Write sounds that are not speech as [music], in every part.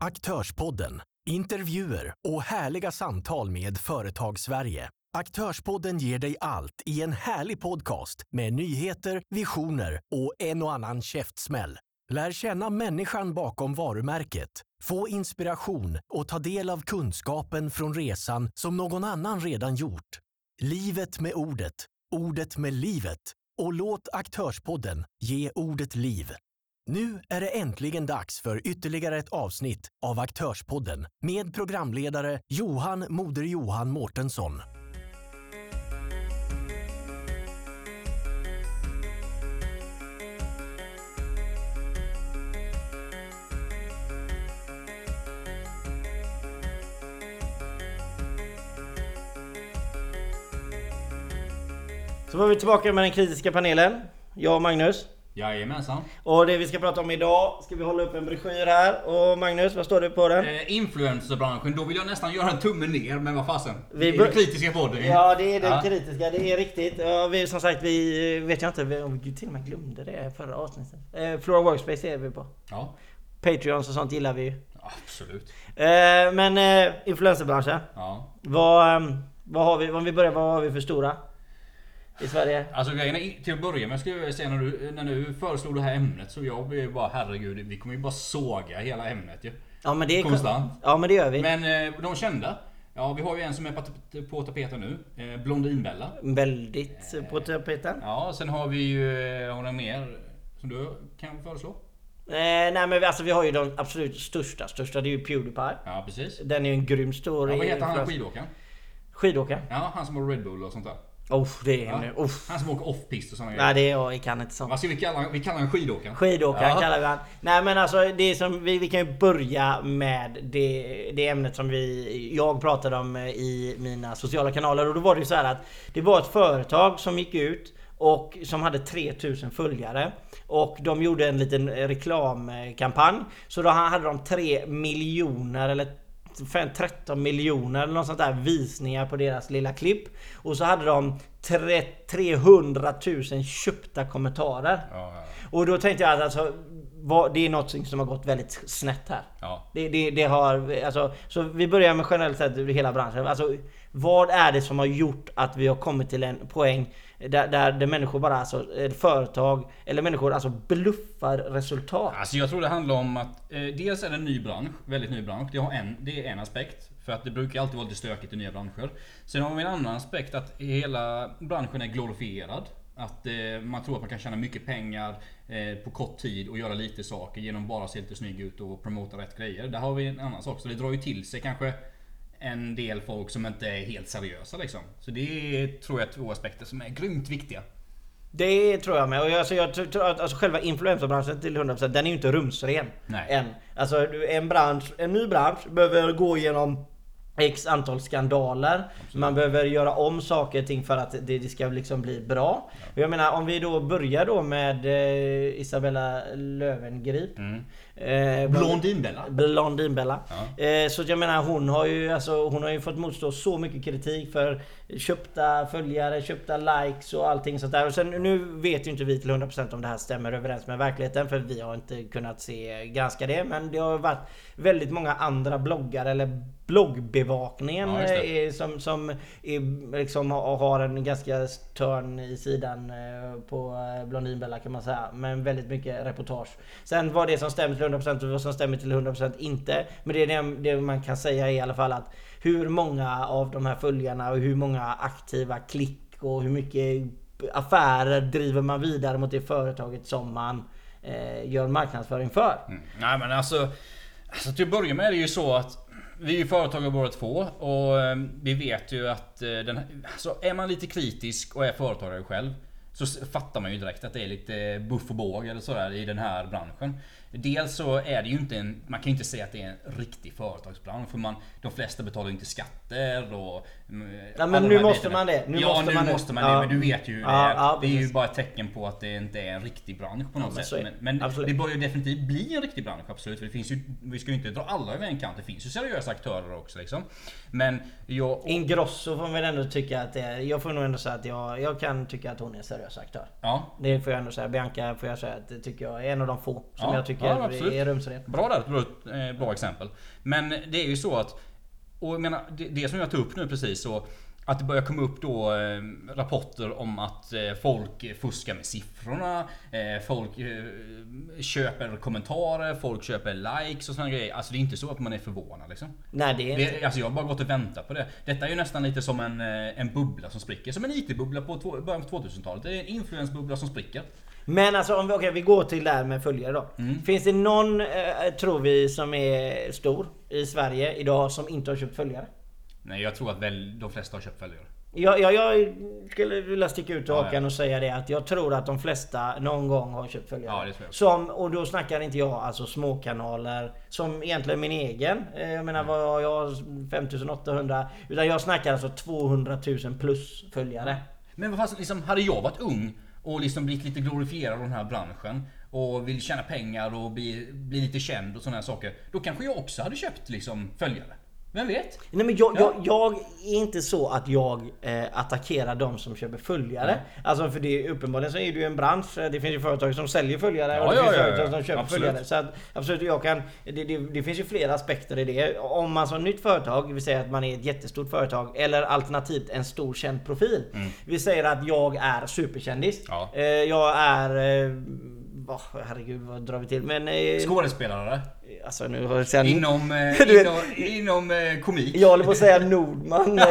Aktörspodden, intervjuer och härliga samtal med Företagssverige. Aktörspodden ger dig allt i en härlig podcast med nyheter, visioner och en och annan käftsmäll. Lär känna människan bakom varumärket. Få inspiration och ta del av kunskapen från resan som någon annan redan gjort. Livet med ordet, ordet med livet. Och låt Aktörspodden ge ordet liv. Nu är det äntligen dags för ytterligare ett avsnitt av Aktörspodden med programledare Johan Moder Johan Mårtensson. Så var vi tillbaka med den kritiska panelen. Jag och Magnus. Jajamensan. Och det vi ska prata om idag ska vi hålla upp en broschyr här. Och Magnus, vad står det på den? Eh, influencerbranschen, då vill jag nästan göra en tumme ner, men vad fasen. Vi Vi är det kritiska podden. Ja, det är den Ja. kritiska. Det är riktigt. Ja, vi, som sagt, vi eh, vet jag inte vi- om vi till och med glömde det förra avsnittet. Eh, Flora Workspace är vi på. Ja, Patreons och sånt gillar vi ju. absolut. Eh, men eh, influencerbranschen. Ja. Vad, eh, vad har vi, om vi börjar, vad har vi för stora? I Sverige? Alltså grejen är, till att börja med skulle jag säga när du, när du föreslog det här ämnet så jag blev bara herregud, vi kommer ju bara såga hela ämnet ju. Ja men det är Konstant. Ja men det gör vi. Men eh, de kända. Ja, vi har ju en som är på, tapeten nu. Eh, Blondinbella. Väldigt eh, på tapeten. Ja, sen har vi ju, har du mer som du kan föreslå? Eh, nej men vi- alltså vi har ju de absolut största. Största det är ju Pewdiepie. Ja, precis. Den är ju en grym stor Ja, vad heter han skidåkaren? Skidåkaren. Ja, han som har Red Bull och sånt där. Oh, det är en... Ja. Oh. Han som åker off-pist och såna Nej grejer. det är jag, kan inte sånt. Vad ska vi kalla honom? Vi kallar honom skidåkaren. Skidåkaren Ja. kallar vi han. Nej men alltså det som, vi, vi kan ju börja med det, det ämnet som vi, jag pratade om eh, i mina sociala kanaler och då var det ju så här att det var ett företag som gick ut och som hade 3000 följare och de gjorde en liten reklamkampanj så då hade de 3 miljoner eller fem- 13 miljoner eller något sånt där visningar på deras lilla klipp. Och så hade de tre- 300 000 köpta kommentarer. Ja, ja, Och då tänkte jag att alltså, vad, det är något som har gått väldigt snett här. ja. Det, det, det har, alltså, så vi börjar med generellt sett hela branschen. Alltså, vad är det som har gjort att vi har kommit till en poäng där, där, där människor bara, alltså, företag eller människor alltså bluffar resultat? Alltså jag tror det handlar om att eh, dels är det en ny bransch, väldigt ny bransch. Det, har en, det är en aspekt. För att det brukar alltid vara lite stökigt i nya branscher. Sen har vi en annan aspekt att hela branschen är glorifierad. Att eh, man tror att man kan tjäna mycket pengar eh, på kort tid och göra lite saker genom bara att se lite snygg ut och promota rätt grejer. Där har vi en annan sak. Så det drar ju till sig kanske en del folk som inte är helt seriösa liksom. Så det är, tror jag är två aspekter som är grymt viktiga. Det tror jag med. Och jag, alltså, jag tror att alltså, själva influencerbranschen till 100% den är ju inte rumsren. Nej. Än. Alltså en bransch, en ny bransch behöver gå igenom X antal skandaler. Man behöver göra om saker och ting för att det, det ska liksom bli bra. Och Jag menar om vi då börjar då med eh, Isabella Löwengrip. Mm. Eh, Blondinbella. Blondinbella. Eh, så jag menar hon har ju alltså, hon har ju fått motstå så mycket kritik för köpta följare, köpta likes och allting sånt där. Och sen nu vet ju inte vi till 100% om det här stämmer överens med verkligheten för vi har inte kunnat se granska det. Men det har varit väldigt många andra bloggar eller bloggbevakningen Ja, det. eh, som, som är, liksom har en ganska törn i sidan eh, på eh, Blondinbella kan man säga. Men väldigt mycket reportage. Sen vad det är som stämmer 100% och vad som stämmer till 100% inte. Men det, är det, det man kan säga är i alla fall att hur många av de här följarna och hur många aktiva klick och hur mycket affärer driver man vidare mot det företaget som man eh, gör marknadsföring för. Mm. Nej men alltså, alltså till att börja med är det ju så att vi är ju företagare båda två och eh, vi vet ju att eh, den, alltså är man lite kritisk och är företagare själv så fattar man ju direkt att det är lite buff och båg eller sådär i den här branschen. Dels så är det ju inte en, man kan ju inte säga att det är en riktig företagsbransch för man, de flesta betalar ju inte skatter och... mm, Ja, men nu måste man det. Nu ja måste nu man det. måste man Ja. det men du vet ju hur det Ja, är. ja, det är ju bara ett tecken på att det inte är en riktig bransch på något men sätt. det. Men, men det börjar ju definitivt bli en riktig bransch, absolut. För det finns ju, vi ska ju inte dra alla över en kant. Det finns ju seriösa aktörer också liksom. Men jag... Ingrosso får man väl ändå tycka att det är. Jag får nog ändå säga att jag, jag kan tycka att hon är en seriös aktör. Ja. Det får jag ändå säga. Bianca får jag säga att det tycker jag är en av de få som Ja. jag tycker tycker Ja, absolut. är rumsren. Bra där, bra, eh, bra exempel. Men det är ju så att, och jag menar, det, det som jag tog upp nu precis så att det börjar komma upp då eh, rapporter om att eh, folk fuskar med siffrorna, eh, folk eh, köper kommentarer, folk köper likes och såna grejer. Alltså det är inte så att man är förvånad liksom. Nej det är inte... Det, alltså jag har bara gått och väntat på det. Detta är ju nästan lite som en, eh, en bubbla som spricker. Som en IT-bubbla på två, början på 2000-talet. Det är en influensbubbla som spricker. Men alltså om vi, okej, vi går till det här med följare då. Mm. Finns det någon, eh, tror vi, som är stor i Sverige idag som inte har köpt följare? Nej jag tror att väl de flesta har köpt följare. Jag, jag, jag skulle vilja sticka ut Ja, ja. hakan och säga det att jag tror att de flesta någon gång har köpt följare. Ja, det tror jag. Som, och då snackar inte jag alltså småkanaler som egentligen min egen. Eh, Jag menar vad har jag 5800 utan jag snackar alltså 200 000 plus följare. Men vad fast, liksom, hade jag varit ung och liksom blivit lite glorifierad av den här branschen och vill tjäna pengar och bli, bli lite känd och såna här saker. Då kanske jag också hade köpt liksom följare. Vem vet? Nej men jag, Ja. jag, jag är inte så att jag eh, attackerar de som köper följare. Nej. Alltså för det är uppenbarligen så är det ju en bransch. Det finns ju företag som säljer följare Ja, och det ja, finns företag som köper Absolut. följare. Så att absolut, jag kan... Det, det, det finns ju flera aspekter i det. Om man som nytt företag, vill säga att man är ett jättestort företag eller alternativt en stor känd profil. Vi säger att jag är superkändis. Eh, jag är... Eh, oh, herregud vad drar vi till? Men... Eh, Skådespelare. alltså nu har jag sen, Inom, eh, [laughs] inom, inom eh, komik. Jag håller på att säga Nordman. [laughs]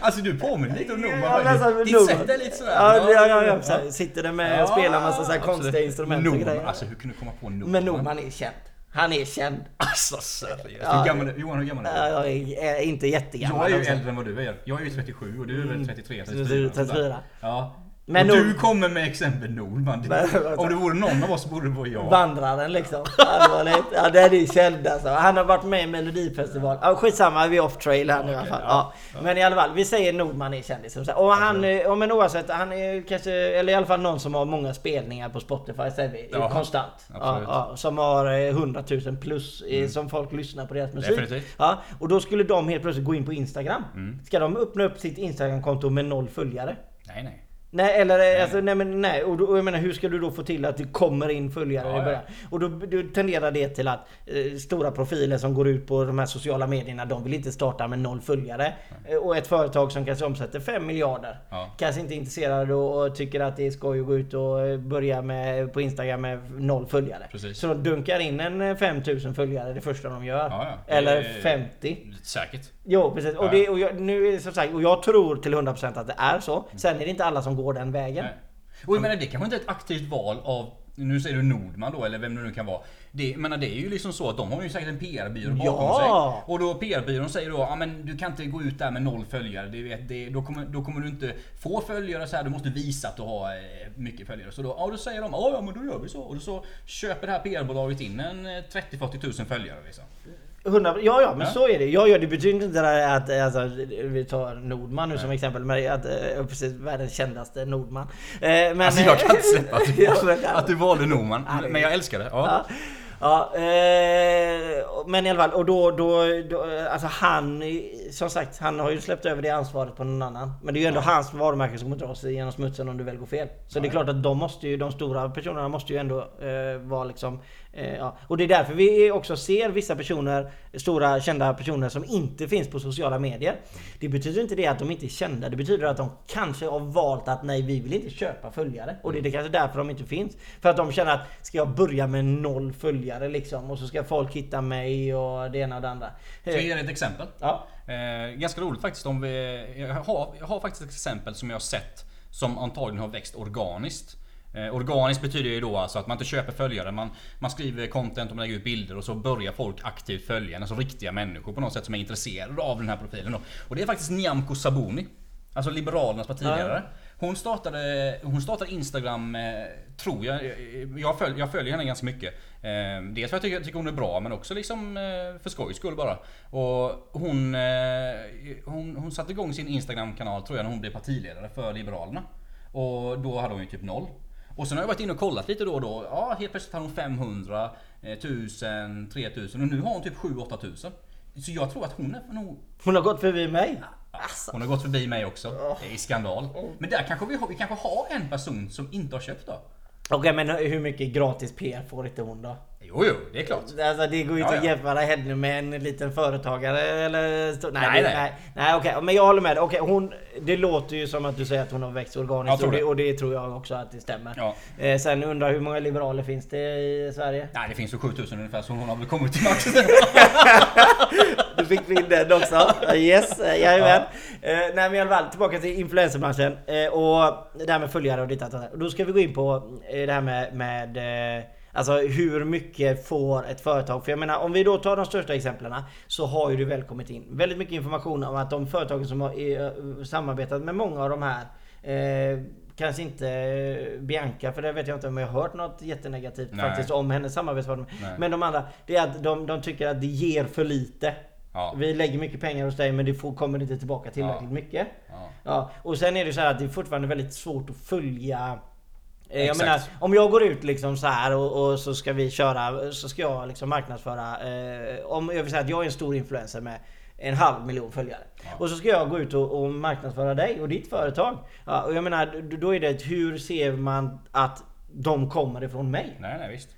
Alltså du påminner lite om Nordman. Ja, alltså, Ditt sätt är lite sådär. Ja, ja, ja, ja. Så här, sitter där med och spelar massa så här absolut. konstiga instrument och grejer. Alltså hur kunde du komma på Nordman? Men Nordman är känd. Han är känd. [laughs] Alltså seriöst. Ja. Hur gammal, Johan hur gammal är du? Ja, Jag är inte jättegammal. Jag är ju alltså. äldre än vad du är. Jag är ju 37 och du är väl 33, Så du är 34. Ja. Men och du kommer med exempel. Det- vänta. Om det vore någon av oss borde det vara jag. Vandraren liksom. Allvarligt. Ja den är känd alltså. Han har varit med i Melodifestival. Ja, skitsamma, vi är off trail här nu i alla fall. ja. Ja. Men i alla fall, vi säger Nordman är kändis. Och han, eh, ja, men oavsett, han är kanske, eller i alla fall någon som har många spelningar på Spotify säger vi. Ja, konstant. Ja, som har eh, 100 000 plus eh, som folk lyssnar på deras musik. Definitivt. Ja, och då skulle de helt plötsligt gå in på Instagram. Ska de öppna upp sitt Instagramkonto med noll följare? Nej, nej. Nej eller eh, alltså, nej men nej. Och, då, och jag menar hur ska du då få till att det kommer in följare Ja, i ja. början? Och då, då tenderar det till att eh, stora profiler som går ut på de här sociala medierna, de vill inte starta med noll följare. Eh, och ett företag som kanske omsätter 5 miljarder. Ja. Kanske inte är intresserade och, och tycker att det är skoj att gå ut och eh, börja med, på Instagram med noll följare. Precis. Så de dunkar in en eh, 5000 följare det första de gör. Ja, ja. Eller Det- 50. Säkert. Jo precis. Och, Ja. det, och jag, nu som sagt, och jag tror till 100% att det är så. Sen är det inte alla som går den vägen. Nej. Och jag menar det kanske inte är ett aktivt val av nu säger du Nordman då eller vem det nu kan vara. Det, menar, det är ju liksom så att de har ju säkert en PR-byrå bakom Ja. sig. Och då PR-byrån säger då ja men du kan inte gå ut där med noll följare. Det, det, då, kommer, då kommer du inte få följare så här. Du måste visa att du har eh, mycket följare. Så då, ja, då säger de ja, men då gör vi så. Och så köper det här PR-bolaget in en eh, 30-40 tusen följare liksom. 100, ja, ja, men Ja. så är det. Ja, ja, det betyder inte att, alltså, vi tar Nordman nu som exempel, men att, eh, precis, världens kändaste Nordman. Eh, Men, Alltså jag kan inte släppa att du, [laughs] Ja, att du valde Nordman. Ja, Men jag älskar det. Ja. Ja. Ja, eh, men i alla fall, och då, då, då, alltså han, som sagt, han har ju släppt över det ansvaret på någon annan. Men det är ju ändå hans varumärke som kommer dra sig genom smutsen om det väl går fel. Så det är klart att de måste ju, de stora personerna måste ju ändå eh, vara liksom, eh, ja. Och det är därför vi också ser vissa personer, stora kända personer som inte finns på sociala medier. Det betyder inte det att de inte är kända, det betyder att de kanske har valt att nej, vi vill inte köpa följare. Och det är kanske därför de inte finns. För att de känner att, ska jag börja med noll följare liksom? Och så ska folk hitta mig och det ena och det andra. Ska jag ge dig ett exempel? Ja. Eh, ganska roligt faktiskt om vi... Jag har, jag har faktiskt ett exempel som jag har sett som antagligen har växt organiskt. Eh, organiskt betyder ju då alltså att man inte köper följare, man, man skriver content och man lägger ut bilder och så börjar folk aktivt följa en, alltså riktiga människor på något sätt som är intresserade av den här profilen. Då. Och det är faktiskt Nyamko Sabuni. Alltså Liberalernas partiledare. Hon startade, hon startade Instagram, eh, tror jag. Jag, följ, jag följer henne ganska mycket. Eh, dels för att jag tycker, tycker hon är bra men också liksom eh, för skojs skull bara. Och hon, eh, hon, hon satte igång sin Instagram-kanal tror jag när hon blev partiledare för Liberalerna. Och då hade hon ju typ noll. Och sen har jag varit inne och kollat lite då och då. Ja, helt plötsligt har hon 500, eh, 1000, 3000 och nu har hon typ 7-8 tusen. Så jag tror att hon är nog Hon har gått förbi mig. hon har gått förbi mig också. Det är skandal. Men där kanske vi har, vi kanske har en person som inte har köpt då. Okej men hur mycket gratis PR får inte hon då? Jo, jo, det är klart. Alltså det går ju inte Ja, att ja. jämföra henne med en liten företagare eller... Nej, Nej, det, nej. nej. okej. Men jag håller med. Okej, hon... Det låter ju som att du säger att hon har växt organiskt. Och det, det. och det tror jag också att det stämmer. Ja. Eh, sen undrar hur många liberaler finns det i Sverige? Nej, det finns ju 7000 ungefär så hon har väl kommit till max. [laughs] [laughs] Du fick vi in den också. Yes, eh, jajamän. Eh, nej men i alla fall tillbaka till influencerbranschen. Eh, och det här med följare och ditt och Då ska vi gå in på det här med, med eh, Alltså hur mycket får ett företag? För jag menar om vi då tar de största exemplen så har ju det väl kommit in väldigt mycket information om att de företagen som har samarbetat med många av de här eh, Kanske inte Bianca för det vet jag inte om jag har hört något jättenegativt Nej. faktiskt om hennes samarbetspartner. Men de andra, det är att de, de tycker att det ger för lite. Ja. Vi lägger mycket pengar hos dig men det får, kommer inte tillbaka tillräckligt Ja. mycket. Ja. Ja, och sen är det så här att det är fortfarande väldigt svårt att följa Eh, Jag Exakt. menar, om jag går ut liksom så här och, och så ska vi köra, så ska jag liksom marknadsföra eh, Om jag vill säga att jag är en stor influencer med en halv miljon följare. Och så ska jag gå ut och, och marknadsföra dig och ditt företag. Ja, och jag menar, då är det hur ser man att de kommer ifrån mig? Nej, nej visst.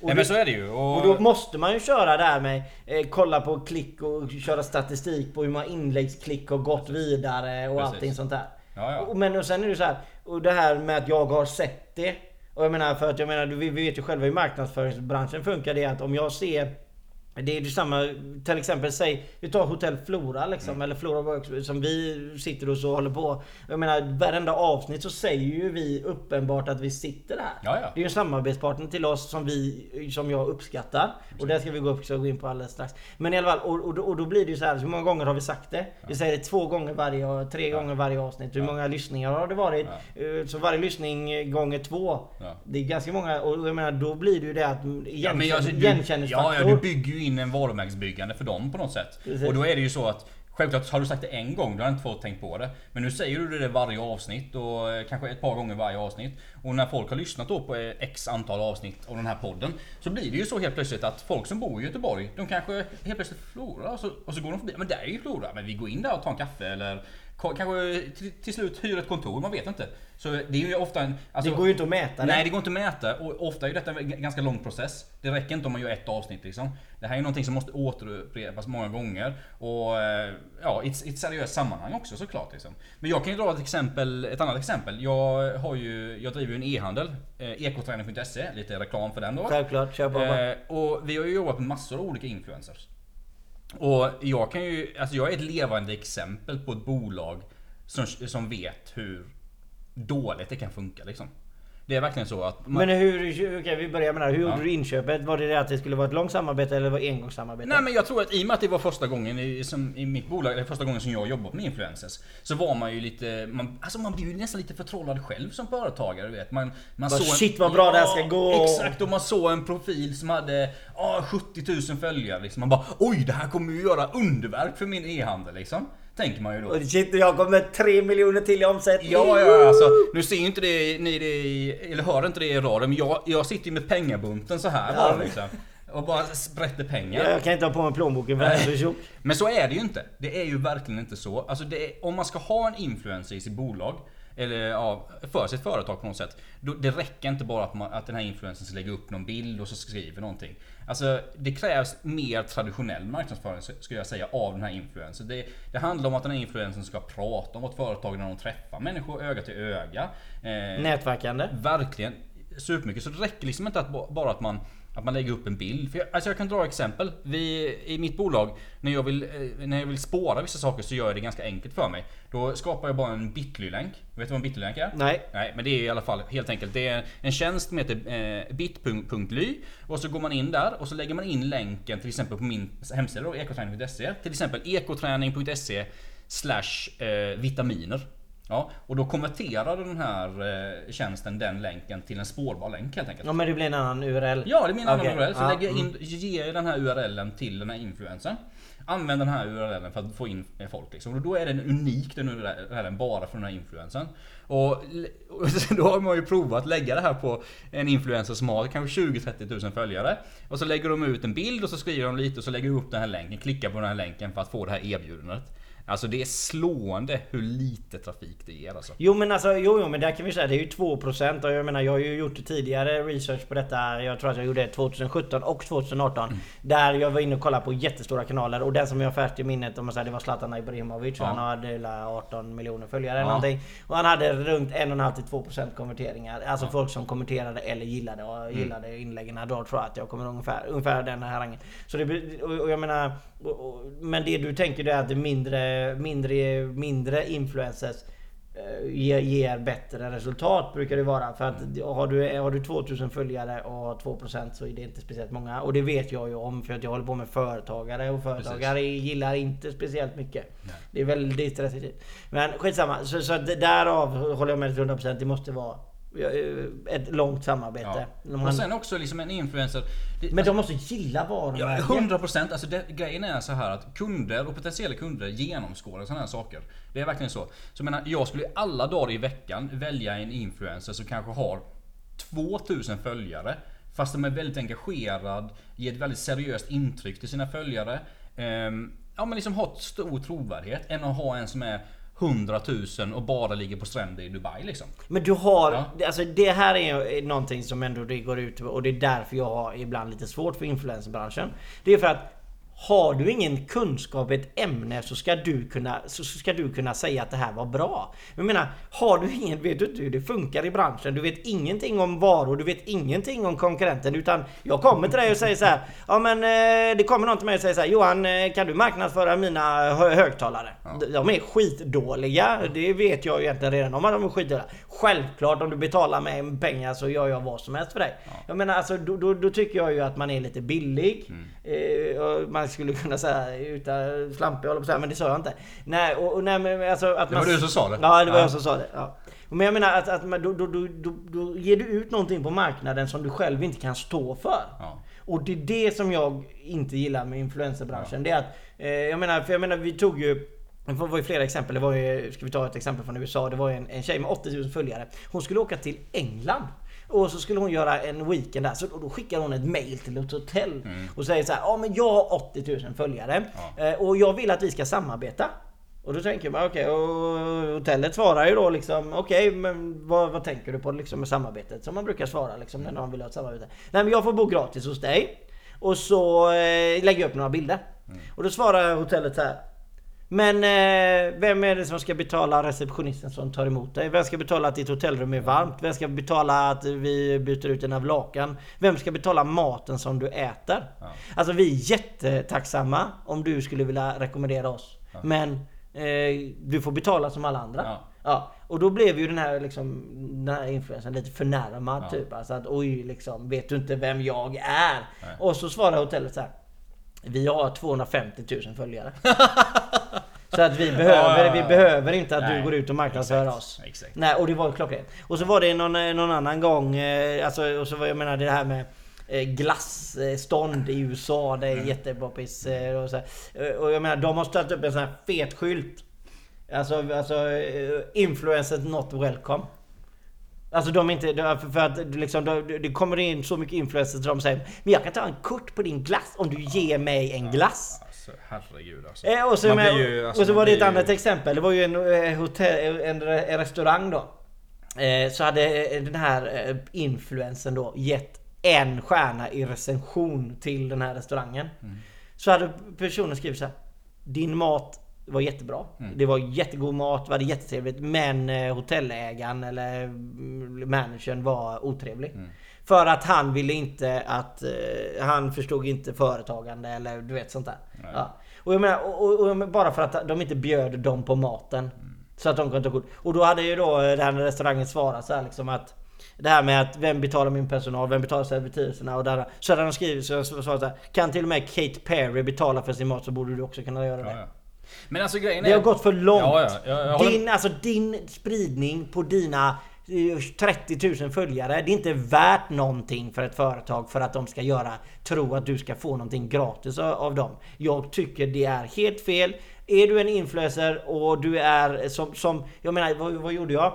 Och nej men så är det ju. Och, Och då måste man ju köra där med eh, kolla på klick och köra statistik på hur många inläggsklick har gått vidare och Precis. allting sånt där. Ja, ja. Och, men och sen är det så här, och det här med att jag har sett det. Och jag menar för att jag menar, vi, vi vet ju själva hur marknadsföringsbranschen funkar. Det är att om jag ser det är ju samma, till exempel säg, vi tar Hotell Flora liksom, Mm. eller Flora Works som vi sitter och så håller på. Jag menar varenda avsnitt så säger ju vi uppenbart att vi sitter där. Ja, ja. Det är ju en samarbetspartner till oss som vi, som jag uppskattar. Och det ska vi gå, också gå in på alldeles strax. Men i alla fall, och, och, då- och då blir det ju så här, hur många gånger har vi sagt det? Vi säger det två gånger varje, tre gånger varje avsnitt. Hur många lyssningar har det varit? Eh, Så varje lyssning gånger två. Ja. Det är ganska många, och jag menar då blir det ju det att Ja, men jag, du, ja, igenkänningsfaktor. ja, du bygger ju in en varumärkesbyggande för dem på något sätt. Precis. Och då är det ju så att Självklart har du sagt det en gång, då har inte fått tänkt på det. Men nu säger du det varje avsnitt och eh, kanske ett par gånger varje avsnitt. Och när folk har lyssnat då på eh, x antal avsnitt av den här podden så blir det ju så helt plötsligt att folk som bor i Göteborg, de kanske helt plötsligt Flora och så, och så går de förbi. Men där är ju Flora, men vi går in där och tar en kaffe eller kanske till, till slut hyr ett kontor, man vet inte. Så det är ju ofta en... alltså- Det går ju inte att mäta det. Nej det går inte att mäta och ofta är detta en ganska lång process. Det räcker inte om man gör ett avsnitt liksom. Det här är någonting som måste återupprepas många gånger. Och eh, ja, i ett, i ett seriöst sammanhang också såklart. Liksom. Men jag kan ju dra ett exempel, ett annat exempel. Jag har ju, jag driver ju en e-handel. Eh, ekoträning.se, lite reklam för den då. Självklart, kör på. Eh, och vi har ju jobbat med massor av olika influencers. Och jag kan ju, alltså jag är ett levande exempel på ett bolag som, som vet hur dåligt det kan funka liksom. Det är verkligen så att man, Men hur, okej vi börjar med det här. Hur Ja. gjorde du inköpet? Var det det att det skulle vara ett långt samarbete eller var det engångssamarbete? Nej men jag tror att i och med att det var första gången i, som, i mitt bolag, är första gången som jag jobbat med influencers. Så var man ju lite, man, alltså man blir ju nästan lite förtrollad själv som företagare. du Vet. Man, man Bara, såg en- "Shit, vad bra det här ska gå." Exakt, och man såg en profil som hade ah, 70 000 följare. Liksom. Man bara oj det här kommer ju göra underverk för min e-handel liksom. Tänker man ju då. Shit, jag kommer med 3 miljoner till i omsättning. Ja, ja, alltså. Nu ser ju inte det, ni det i, eller hör inte det i radio, men jag, jag sitter ju med pengabunten så här bara liksom. Och bara sprätter pengar. Jag kan inte ha på mig plånboken för den är så tjock. Men så är det ju inte. Det är ju verkligen inte så. Alltså det är, om man ska ha en influencer i sitt bolag, eller ja, för sitt företag på något sätt. Det räcker inte bara att, man, att den här influencern ska lägga upp någon bild och så skriver någonting. Alltså det krävs mer traditionell marknadsföring skulle jag säga av den här influencern. Det, det handlar om att den här influencern ska prata om vårt företag när de träffar människor öga till öga. Eh, Nätverkande. Verkligen supermycket. Så det räcker liksom inte att ba- bara att man, att man lägger upp en bild. För jag, alltså jag kan dra exempel. Vi, I mitt bolag, när jag, vill, eh, när jag vill spåra vissa saker så gör jag det ganska enkelt för mig. Då skapar jag bara en Bitly-länk. Vet du vad en Bitly-länk är? Nej. Nej, men det är i alla fall helt enkelt. Det är en tjänst som heter eh, bit.ly och så går man in där och så lägger man in länken till exempel på min hemsida då, ekoträning.se. Till exempel ekoträning.se slash eh, vitaminer. Ja, och då konverterar den här eh, tjänsten den länken till en spårbar länk helt enkelt. Ja men det blir en annan URL. Ja, det är min annan URL. Så ja, lägger jag mm. in, ger jag den här URLen till den här influencern. Använd den här URLen för att få in folk liksom. Och då är den unik den URLen bara för den här influencern. Och, och [laughs] då har man ju provat att lägga det här på en influencer som har kanske 20-30 tusen följare. Och så lägger de ut en bild och så skriver de lite och så lägger de upp den här länken. Klickar på den här länken för att få det här erbjudandet. Alltså det är slående hur lite trafik det ger alltså. Jo men alltså, jo, jo men där kan vi säga det är ju 2% och jag menar jag har ju gjort tidigare research på detta. Jag tror att jag gjorde det 2017 och 2018. Mm. Där jag var inne och kollade på jättestora kanaler och den som jag har färskt i minnet om man säger det var Zlatan Ibrahimovic. Ja. Han hade hela 18 miljoner följare eller Ja. någonting. Och han hade runt 1,5 till 2% konverteringar. Alltså folk som kommenterade eller gillade och Mm. gillade inläggen. Då tror jag att jag kommer ungefär, ungefär den här rangen. Så det, och jag menar... Och, och, men det du tänker det är att det är mindre, mindre, mindre influencers eh, ger, ger bättre resultat brukar det vara. För att har du, har du 2000 följare och har 2% så är det inte speciellt många. Och det vet jag ju om för att jag håller på med företagare och företagare gillar inte speciellt mycket. Det är väldigt restriktivt. Men skitsamma. Så, så därav håller jag med till 100%. Det måste vara eh, ett långt samarbete. Ja. Och sen också liksom en influencer. Det, men de måste gilla varumärket. Ja, 100 procent. Alltså det, grejen är så här att kunder och potentiella kunder genomskådar sådana här saker. Det är verkligen så. Så jag menar, jag skulle alla dagar i veckan välja en influencer som kanske har 2000 följare. Fast de är väldigt engagerad, ger ett väldigt seriöst intryck till sina följare. Ehm, ja men liksom har stor trovärdighet. Än att ha en som är 100 000 och bara ligger på stränder i Dubai liksom. Men du har, Ja. alltså det här är någonting som ändå det går ut och det är därför jag har ibland lite svårt för influencerbranschen. Det är för att har du ingen kunskap i ett ämne så ska du kunna, så ska du kunna säga att det här var bra. Jag menar, har du ingen, vet du inte hur det funkar i branschen. Du vet ingenting om varor, du vet ingenting om konkurrenten. Utan jag kommer till dig och säger så här. Ja men eh, det kommer någon till mig och säger så här. Johan eh, kan du marknadsföra mina hö- högtalare? De- De är skitdåliga. Det vet jag ju egentligen redan om att de är skitdåliga. Självklart om du betalar mig pengar så gör jag vad som helst för dig. Jag menar alltså då, då, då tycker jag ju att man är lite billig. Eh, och man skulle kunna säga utan slampig håller på här, men det sa jag inte. Nej, och, och nej men alltså att Det man... var du som sa det. Ja, det var Ja. jag som sa det. Ja. Men jag menar att, att man, då, då, då, då, ger du ut någonting på marknaden som du själv inte kan stå för. Ja. Och det är det som jag inte gillar med influencerbranschen. Det är att, eh, jag menar, för jag menar vi tog ju det var ju flera exempel. Det var ju, ska vi ta ett exempel från USA? Det var ju en, en tjej med 80 000 följare. Hon skulle åka till England. Och så skulle hon göra en weekend där. Så då skickar hon ett mail till ett hotell. Och säger så här. Ja men jag har 80 000 följare. Eh, och jag vill att vi ska samarbeta. Och då tänker man okej, och hotellet svarar ju då liksom okej, men vad, vad tänker du på liksom med samarbetet? Som man brukar svara liksom när någon vill ha ett samarbete. Nej men jag får bo gratis hos dig. Och så eh, lägger jag upp några bilder. Och då svarar hotellet så här. Men eh, vem är det som ska betala receptionisten som tar emot dig? Vem ska betala att ditt hotellrum är varmt? Vem ska betala att vi byter ut dina lakan? Vem ska betala maten som du äter? Alltså vi är jättetacksamma om du skulle vilja rekommendera oss. Men eh, du får betala som alla andra. Ja. Ja, och då blev ju den här, liksom, den här influensen lite förnärmad Ja. typ. Alltså att oj, liksom, vet du inte vem jag är? Och så svarar hotellet så här. Vi har 250 000 följare. [laughs] så att vi behöver, Ja, ja, ja. vi behöver inte att Nej, du går ut och marknadsför oss. exakt. Nej, och det var klockrent. Och så var det någon, eh, någon annan gång, eh, alltså, och så var jag menar det här med eh, glassstånd i USA, det är Mm. jättepoppis. Och, så och jag menar, de har ställt upp en sån här fet skylt. Alltså, alltså influencers not welcome. Alltså de är inte, de- för att liksom, de- det kommer in så mycket influencers som säger Men jag kan ta en kort på din glass om du ger mig en glass. Alltså, herregud alltså. Eh, och så, Man med, ju- alltså, och så var det ett ju- annat exempel. Det var ju en, eh, hotell, en, en restaurang då. Eh, så hade eh, den här eh, influensen då gett en stjärna i recension till den här restaurangen. Mm. Så hade personen skrivit så här. Din mat var jättebra. Mm. Det var jättegod mat, det var jättetrevligt. Men eh, hotellägaren eller mm, managern var otrevlig. Mm. För att han ville inte att... Eh, han förstod inte företagande eller du vet sånt där. Ja. Och jag menar, och, och, och, bara för att de inte bjöd dem på maten. Så att de kunde ta kort. Och då hade ju då den här restaurangen svarat så här liksom att det här med att vem betalar min personal, vem betalar servitriserna och där. Så hade de skrivit så, så här, Kan till och med Kate Perry betala för sin mat så borde du också kunna göra det. Ja, ja. Men alltså grejen är... Det har gått för långt. Ja, ja, jag håller- din, alltså, din spridning på dina eh, 30 000 följare. Det är inte värt någonting för ett företag för att de ska göra tro att du ska få någonting gratis av, av dem. Jag tycker det är helt fel. Är du en influencer och du är som, som jag menar, vad, vad gjorde jag?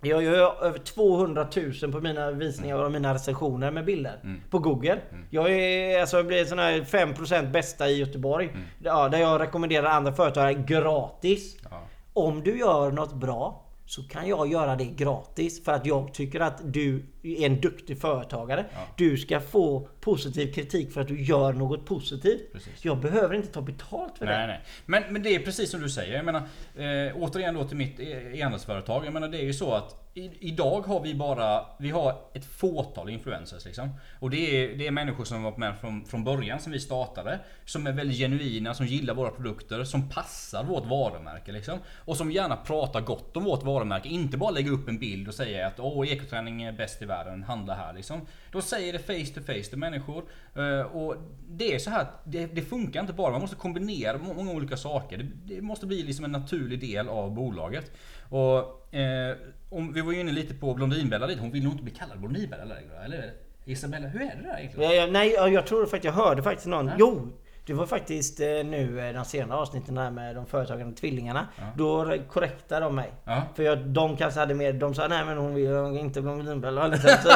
Jag gör över 200 000 på mina visningar och mina recensioner med bilder. Mm. På Google. Jag är, alltså, jag blir sån här 5% bästa i Göteborg. Ja, där jag rekommenderar andra företagare gratis. Ja. Om du gör något bra så kan jag göra det gratis för att jag tycker att du är en duktig företagare. Du ska få positiv kritik för att du gör något positivt. Precis. Jag behöver inte ta betalt för det. Nej, nej. Men, men det är precis som du säger. Jag menar, eh, återigen då till mitt e- e-handelsföretag. Jag menar det är ju så att i, idag har vi bara vi har ett fåtal influencers. Liksom. Och det är, det är människor som varit med från, från början, som vi startade. Som är väldigt genuina, som gillar våra produkter, som passar vårt varumärke. Liksom. Och som gärna pratar gott om vårt varumärke. Inte bara lägga upp en bild och säga att Åh, ekoträning är bäst i världen, handla här. Liksom. De säger det face to face till människor. Eh, och det är så här, att det, det funkar inte bara. Man måste kombinera många olika saker. Det, det måste bli liksom en naturlig del av bolaget. Och eh, om, vi var ju inne lite på Blondinbella lite. Hon vill nog inte bli kallad Blondinbella längre. Eller Isabella, hur är det där egentligen? Ja, ja, nej, ja, jag tror faktiskt jag hörde faktiskt någon. Jo! Det var faktiskt eh, nu eh, de senare avsnitten där med de företagande tvillingarna. Då korrektade de mig. Ja. För jag, de kanske hade mer, de sa nej men hon vill inte bli Blondinbella. Liksom. Så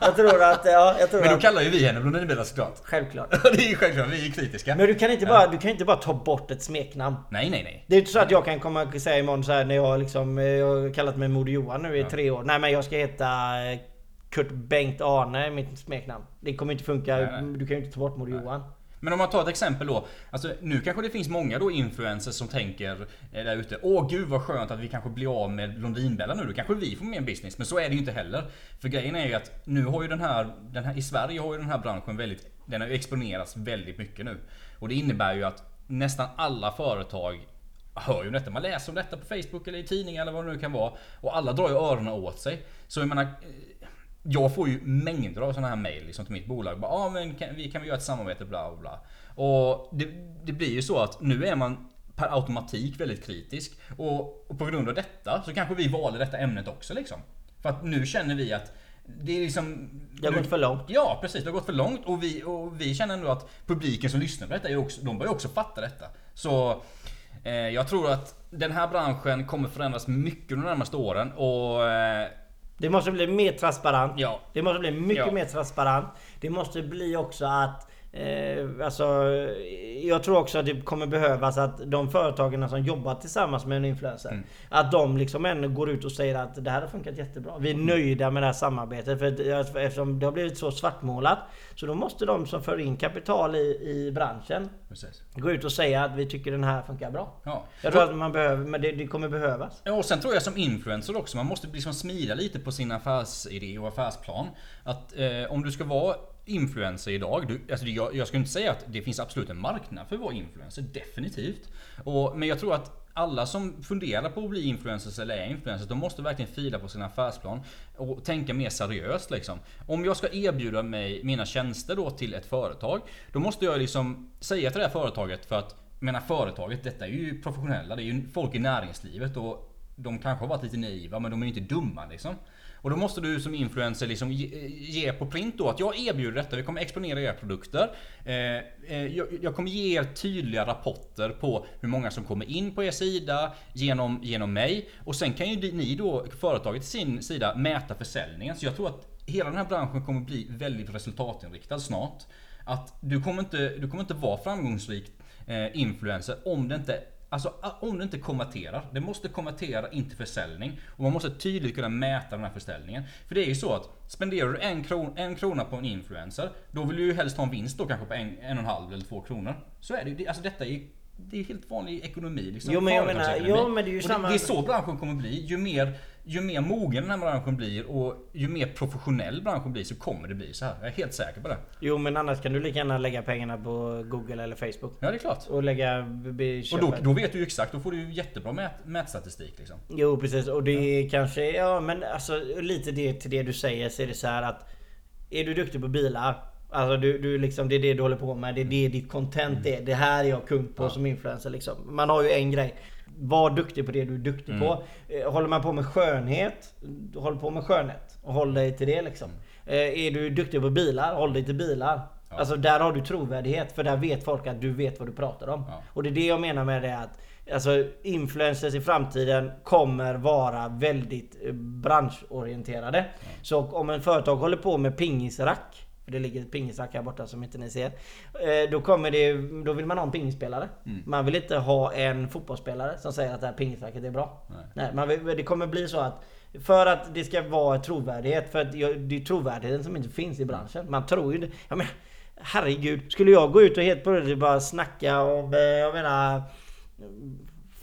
jag, tror att, ja, jag tror Men då att, kallar ju vi henne Blondinbella såklart. Självklart. det är ju självklart, vi är kritiska. Men du kan inte bara, du kan inte bara ta bort ett smeknamn. Nej, nej, nej. Det är inte så att jag kan komma och säga imorgon så här när jag liksom, eh, jag har kallat mig Moder Johan nu i tre år. Nej men jag ska heta Kurt Bengt Arne, mitt smeknamn. Det kommer inte funka. Nej, nej. Du kan ju inte ta bort Moder Johan. Men om man tar ett exempel då. Alltså nu kanske det finns många då influencers som tänker eh, där ute. Åh gud vad skönt att vi kanske blir av med Blondinbella nu. Då kanske vi får mer business. Men så är det ju inte heller. För grejen är ju att nu har ju den här, den här i Sverige har ju den här branschen väldigt, den har ju exponerats väldigt mycket nu. Och det innebär ju att nästan alla företag hör ju om detta. Man läser om detta på Facebook eller i tidningar eller vad det nu kan vara. Och alla drar ju öronen åt sig. Så jag menar, jag får ju mängder av sådana här mail liksom till mitt bolag. Bara, ah, men kan, vi kan vi göra ett samarbete bla bla bla. Och det, det blir ju så att nu är man per automatik väldigt kritisk. Och, och på grund av detta så kanske vi valde detta ämnet också liksom. För att nu känner vi att det är liksom... Det har nu- gått för långt. Ja precis, det har gått för långt och vi, och vi känner ändå att publiken som lyssnar på detta, är också, de börjar också fatta detta. Så eh, jag tror att den här branschen kommer förändras mycket de närmaste åren och eh, Det måste bli mer transparent. ja, Det måste bli mycket Ja. mer transparent. Det måste bli också att Eh, alltså, jag tror också att det kommer behövas att de företagen som jobbar tillsammans med en influencer. Mm. Att de liksom ändå går ut och säger att det här har funkat jättebra. Vi är nöjda med det här samarbetet. För att- eftersom det har blivit så svartmålat. Så då måste de som för in kapital i, i branschen precis. gå ut och säga att vi tycker den här funkar bra. Ja. Jag tror att man behöver, men det, det kommer behövas. Ja, och sen tror jag som influencer också, man måste liksom smida lite på sin affärsidé och affärsplan. Att eh, om du ska vara influencer idag, du, alltså jag, jag skulle inte säga att det finns absolut en marknad för att vara influencer, definitivt. Och, men jag tror att alla som funderar på att bli influencers eller är influencers, de måste verkligen fila på sin affärsplan och tänka mer seriöst liksom. Om jag ska erbjuda mig mina tjänster då till ett företag, då måste jag liksom säga till det här företaget för att menar företaget, detta är ju professionella, det är ju folk i näringslivet och de kanske har varit lite naiva men de är ju inte dumma liksom. Och då måste du som influencer liksom ge, eh, ge på print då att jag erbjuder detta, vi kommer exponera era produkter. Eh, eh, jag, jag kommer ge er tydliga rapporter på hur många som kommer in på er sida genom, genom mig. Och sen kan ju ni då, företaget till sin sida, mäta försäljningen. Så jag tror att hela den här branschen kommer bli väldigt resultatinriktad snart. Att du kommer inte, du kommer inte vara framgångsrik eh, influencer om det inte Alltså ah, om du inte konverterar. Det måste konvertera, inte försäljning. Och man måste tydligt kunna mäta den här försäljningen. För det är ju så att spenderar du en, kron, en krona på en influencer. Då vill du ju helst ha en vinst då kanske på en, en och en halv eller två kronor. Så är det ju. Alltså detta är det är helt vanlig ekonomi. Liksom, Jo, men jag menar- jo, men det är ju samma- det är så branschen kommer bli. Ju mer, ju mer mogen den här branschen blir och ju mer professionell branschen blir så kommer det bli så här. Jag är helt säker på det. Jo men annars kan du lika gärna lägga pengarna på Google eller Facebook. Ja det är klart. Och lägga... Och då, då vet du ju exakt, då får du ju jättebra mät, mätstatistik liksom. Jo precis och det är kanske, ja men alltså lite det till det du säger så är det så här att Är du duktig på bilar Alltså du, du liksom, det är det du håller på med, det är det ditt content är. Det här är jag kund på Ja. som influencer liksom. Man har ju en grej. Var duktig på det du är duktig på. Eh, Håller man på med skönhet, håll på med skönhet. Och håll dig till det liksom. Eh, Är du duktig på bilar, håll dig till bilar. Alltså där har du trovärdighet för där vet folk att du vet vad du pratar om. Ja. Och det är det jag menar med det att Alltså influencers i framtiden kommer vara väldigt eh, branschorienterade. Så om en företag håller på med pingisrack för det ligger ett pingisrack här borta som inte ni ser. eh, Då kommer det, då vill man ha en pingisspelare. Mm. Man vill inte ha en fotbollsspelare som säger att det här pingisracket är bra. Nej. Nej, man vill, det kommer bli så att för att det ska vara trovärdighet, för att det är trovärdigheten som inte finns i branschen. Man tror ju det. Jag menar, herregud, skulle jag gå ut och helt plötsligt bara snacka om, eh, jag menar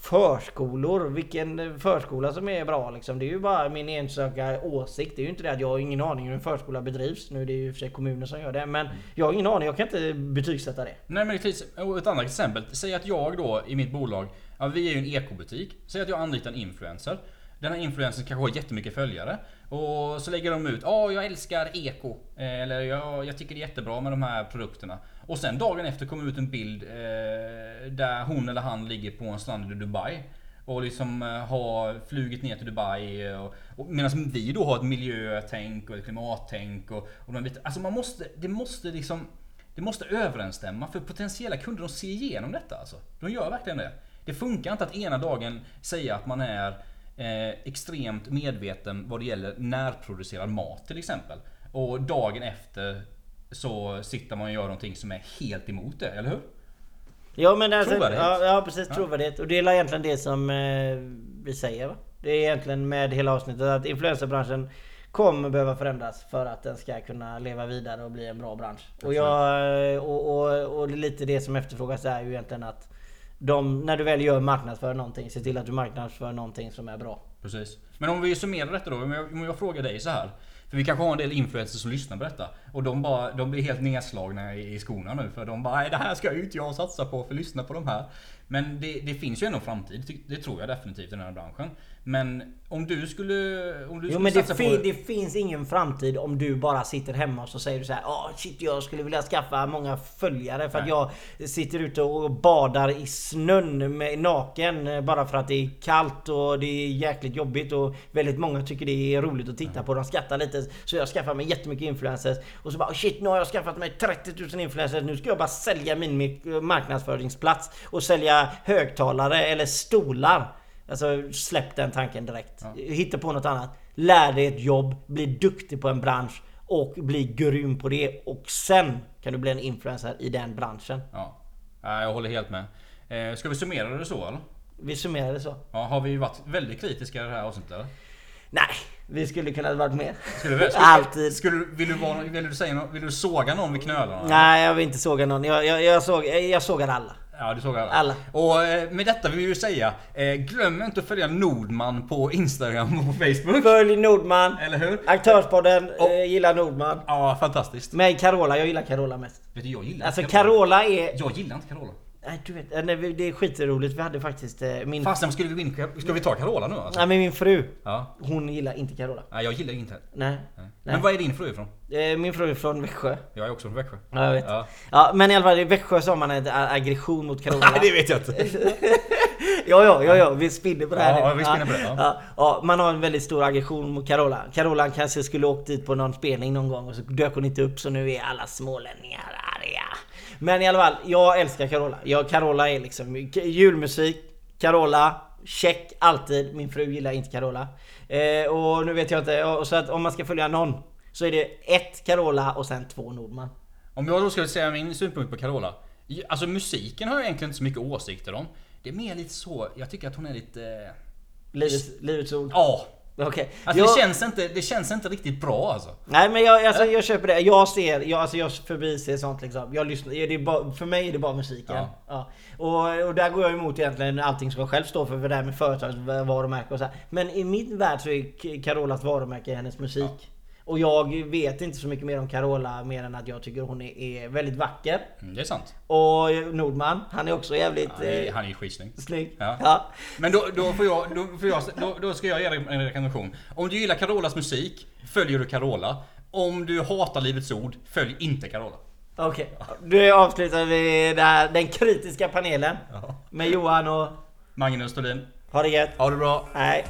förskolor, vilken förskola som är bra liksom. Det är ju bara min enstaka åsikt. Det är ju inte det att jag har ingen aning hur en förskola bedrivs. Nu är det ju i och för sig kommunen som gör det. Men jag har ingen aning, jag kan inte betygsätta det. Nej men ett annat exempel. Säg att jag då i mitt bolag, ja, vi är ju en ekobutik. Säg att jag anlitar en influencer. Den här influencern kanske har jättemycket följare. Och så lägger de ut, ja jag älskar eko. Eller jag, jag tycker det är jättebra med de här produkterna. Och sen dagen efter kommer ut en bild eh, där hon eller han ligger på en strand i Dubai. Och liksom eh, har flugit ner till Dubai. Och, och medan vi då har ett miljötänk och ett klimattänk. Och, och de vet, alltså man måste, det måste liksom det måste överensstämma för potentiella kunder de ser igenom detta alltså. De gör verkligen det. Det funkar inte att ena dagen säga att man är eh, extremt medveten vad det gäller närproducerad mat till exempel. Och dagen efter så sitter man och gör någonting som är helt emot det, eller hur? Ja men alltså, Trovärdighet. ja, ja precis, trovärdighet. Och det är egentligen det som eh, vi säger va? Det är egentligen med hela avsnittet att influencerbranschen kommer behöva förändras för att den ska kunna leva vidare och bli en bra bransch. Och, jag, och, och, och lite det som efterfrågas är ju egentligen att de, när du väl gör marknadsför någonting, se till att du marknadsför någonting som är bra. Precis. Men om vi summerar detta då, om jag, om jag frågar dig så här. För vi kanske har en del influencers som lyssnar på detta. Och de, bara, de blir helt nedslagna i, i skorna nu. För de bara "Nej, det här ska ju inte jag satsa på för lyssna på de här. Men det, det finns ju ändå en framtid. Det tror jag definitivt i den här branschen. Men om du skulle... Om du Jo skulle men det, fin, på... det finns ingen framtid om du bara sitter hemma och så säger du så här Åh shit jag skulle vilja skaffa många följare för att Nej. jag sitter ute och badar i snön med naken eh, Bara för att det är kallt och det är jäkligt jobbigt och väldigt många tycker det är roligt att titta på. De skrattar lite så jag skaffar mig jättemycket influencers och så bara shit nu har jag skaffat mig 30 000 influencers nu ska jag bara sälja min mi- marknadsföringsplats och sälja högtalare eller stolar. Alltså släpp den tanken direkt. Hitta på något annat. Lär dig ett jobb, bli duktig på en bransch och bli grym på det. Och sen kan du bli en influencer i den branschen. Ja. Ja, jag håller helt med. Eh, ska vi summera det så eller? Vi summerar det så. Ja, har vi varit väldigt kritiska i det här avsnittet eller? Nej, vi skulle kunna varit mer. Skulle vi, skulle, Alltid. Skulle, vill, du vara, vill, du säga, vill du såga någon vid knölarna? Nej, jag vill inte såga någon. Jag, jag, jag, såg, jag sågar alla. Ja, du såg alla. Alla. Och eh, med detta vill vi ju säga, eh, glöm inte att följa Nordman på Instagram och på Facebook. Följ Nordman. Eller hur? Aktörspodden Och- eh, gillar Nordman. Ja, fantastiskt. Med Carola, jag gillar Carola mest. Vet du, jag gillar Alltså Carola. Carola är... Jag gillar inte Carola. Nej, du vet, nej, det är skitroligt. Vi hade faktiskt eh, min... Fasen, skulle vi, vinna- ska vi ta Carola nu alltså? Nej men min fru. Ja. Hon gillar inte Carola. Nej, jag gillar inte. Nej. Nej. Nej. Men var är din fru ifrån? Eh, Min fru är från Växjö. Jag är också från Växjö. Ja, jag vet. Ja. Ja, men i alla fall i Växjö så har man en ag- aggression mot Carola. Nej, det vet jag inte. [laughs] ja, ja, ja, ja, vi spinner på det här Ja, nu. vi spinner på det, ja. Ja, ja, man har en väldigt stor aggression mot Carola. Carola kanske skulle åkt dit på någon spelning någon gång och så dök hon inte upp så nu är alla smålänningar. Men i alla fall, jag älskar Carola. Jag, Carola är liksom julmusik, Carola, check alltid. Min fru gillar inte Carola. Eh, och nu vet jag inte, så att om man ska följa någon så är det ett Carola och sen två Nordman. Om jag då skulle säga min synpunkt på Carola. Alltså musiken har jag egentligen inte så mycket åsikter om. Det är mer lite så, jag tycker att hon är lite... Livets, livets ord. Ja. Okej. Alltså Jag- det, känns inte, det känns inte riktigt bra alltså. Nej men jag, alltså, jag köper det. Jag ser, jag, alltså, jag förbiser sånt liksom. Jag lyssnar, det är bara, för mig är det bara musiken. Ja. Ja. Och, och där går jag emot egentligen allting som jag själv står för, för det här med företagsvarumärke och så här. Men i min värld så är Carolas varumärke hennes musik. Och jag vet inte så mycket mer om Carola mer än att jag tycker hon är, är väldigt vacker. Mm, det är sant. Och Nordman, han är också jävligt Han är, eh, han är skitsnygg. snygg. Ja. Ja. Men då, då, får jag, då, får jag, då, då ska jag ge dig en rekommendation. Om du gillar Carolas musik, följer du Carola. Om du hatar Livets Ord, följ inte Carola. Okej, då avslutar vi här, den kritiska panelen. Ja. Med Johan och... Magnus Thulin, Ha det gött. ha det bra. Nej.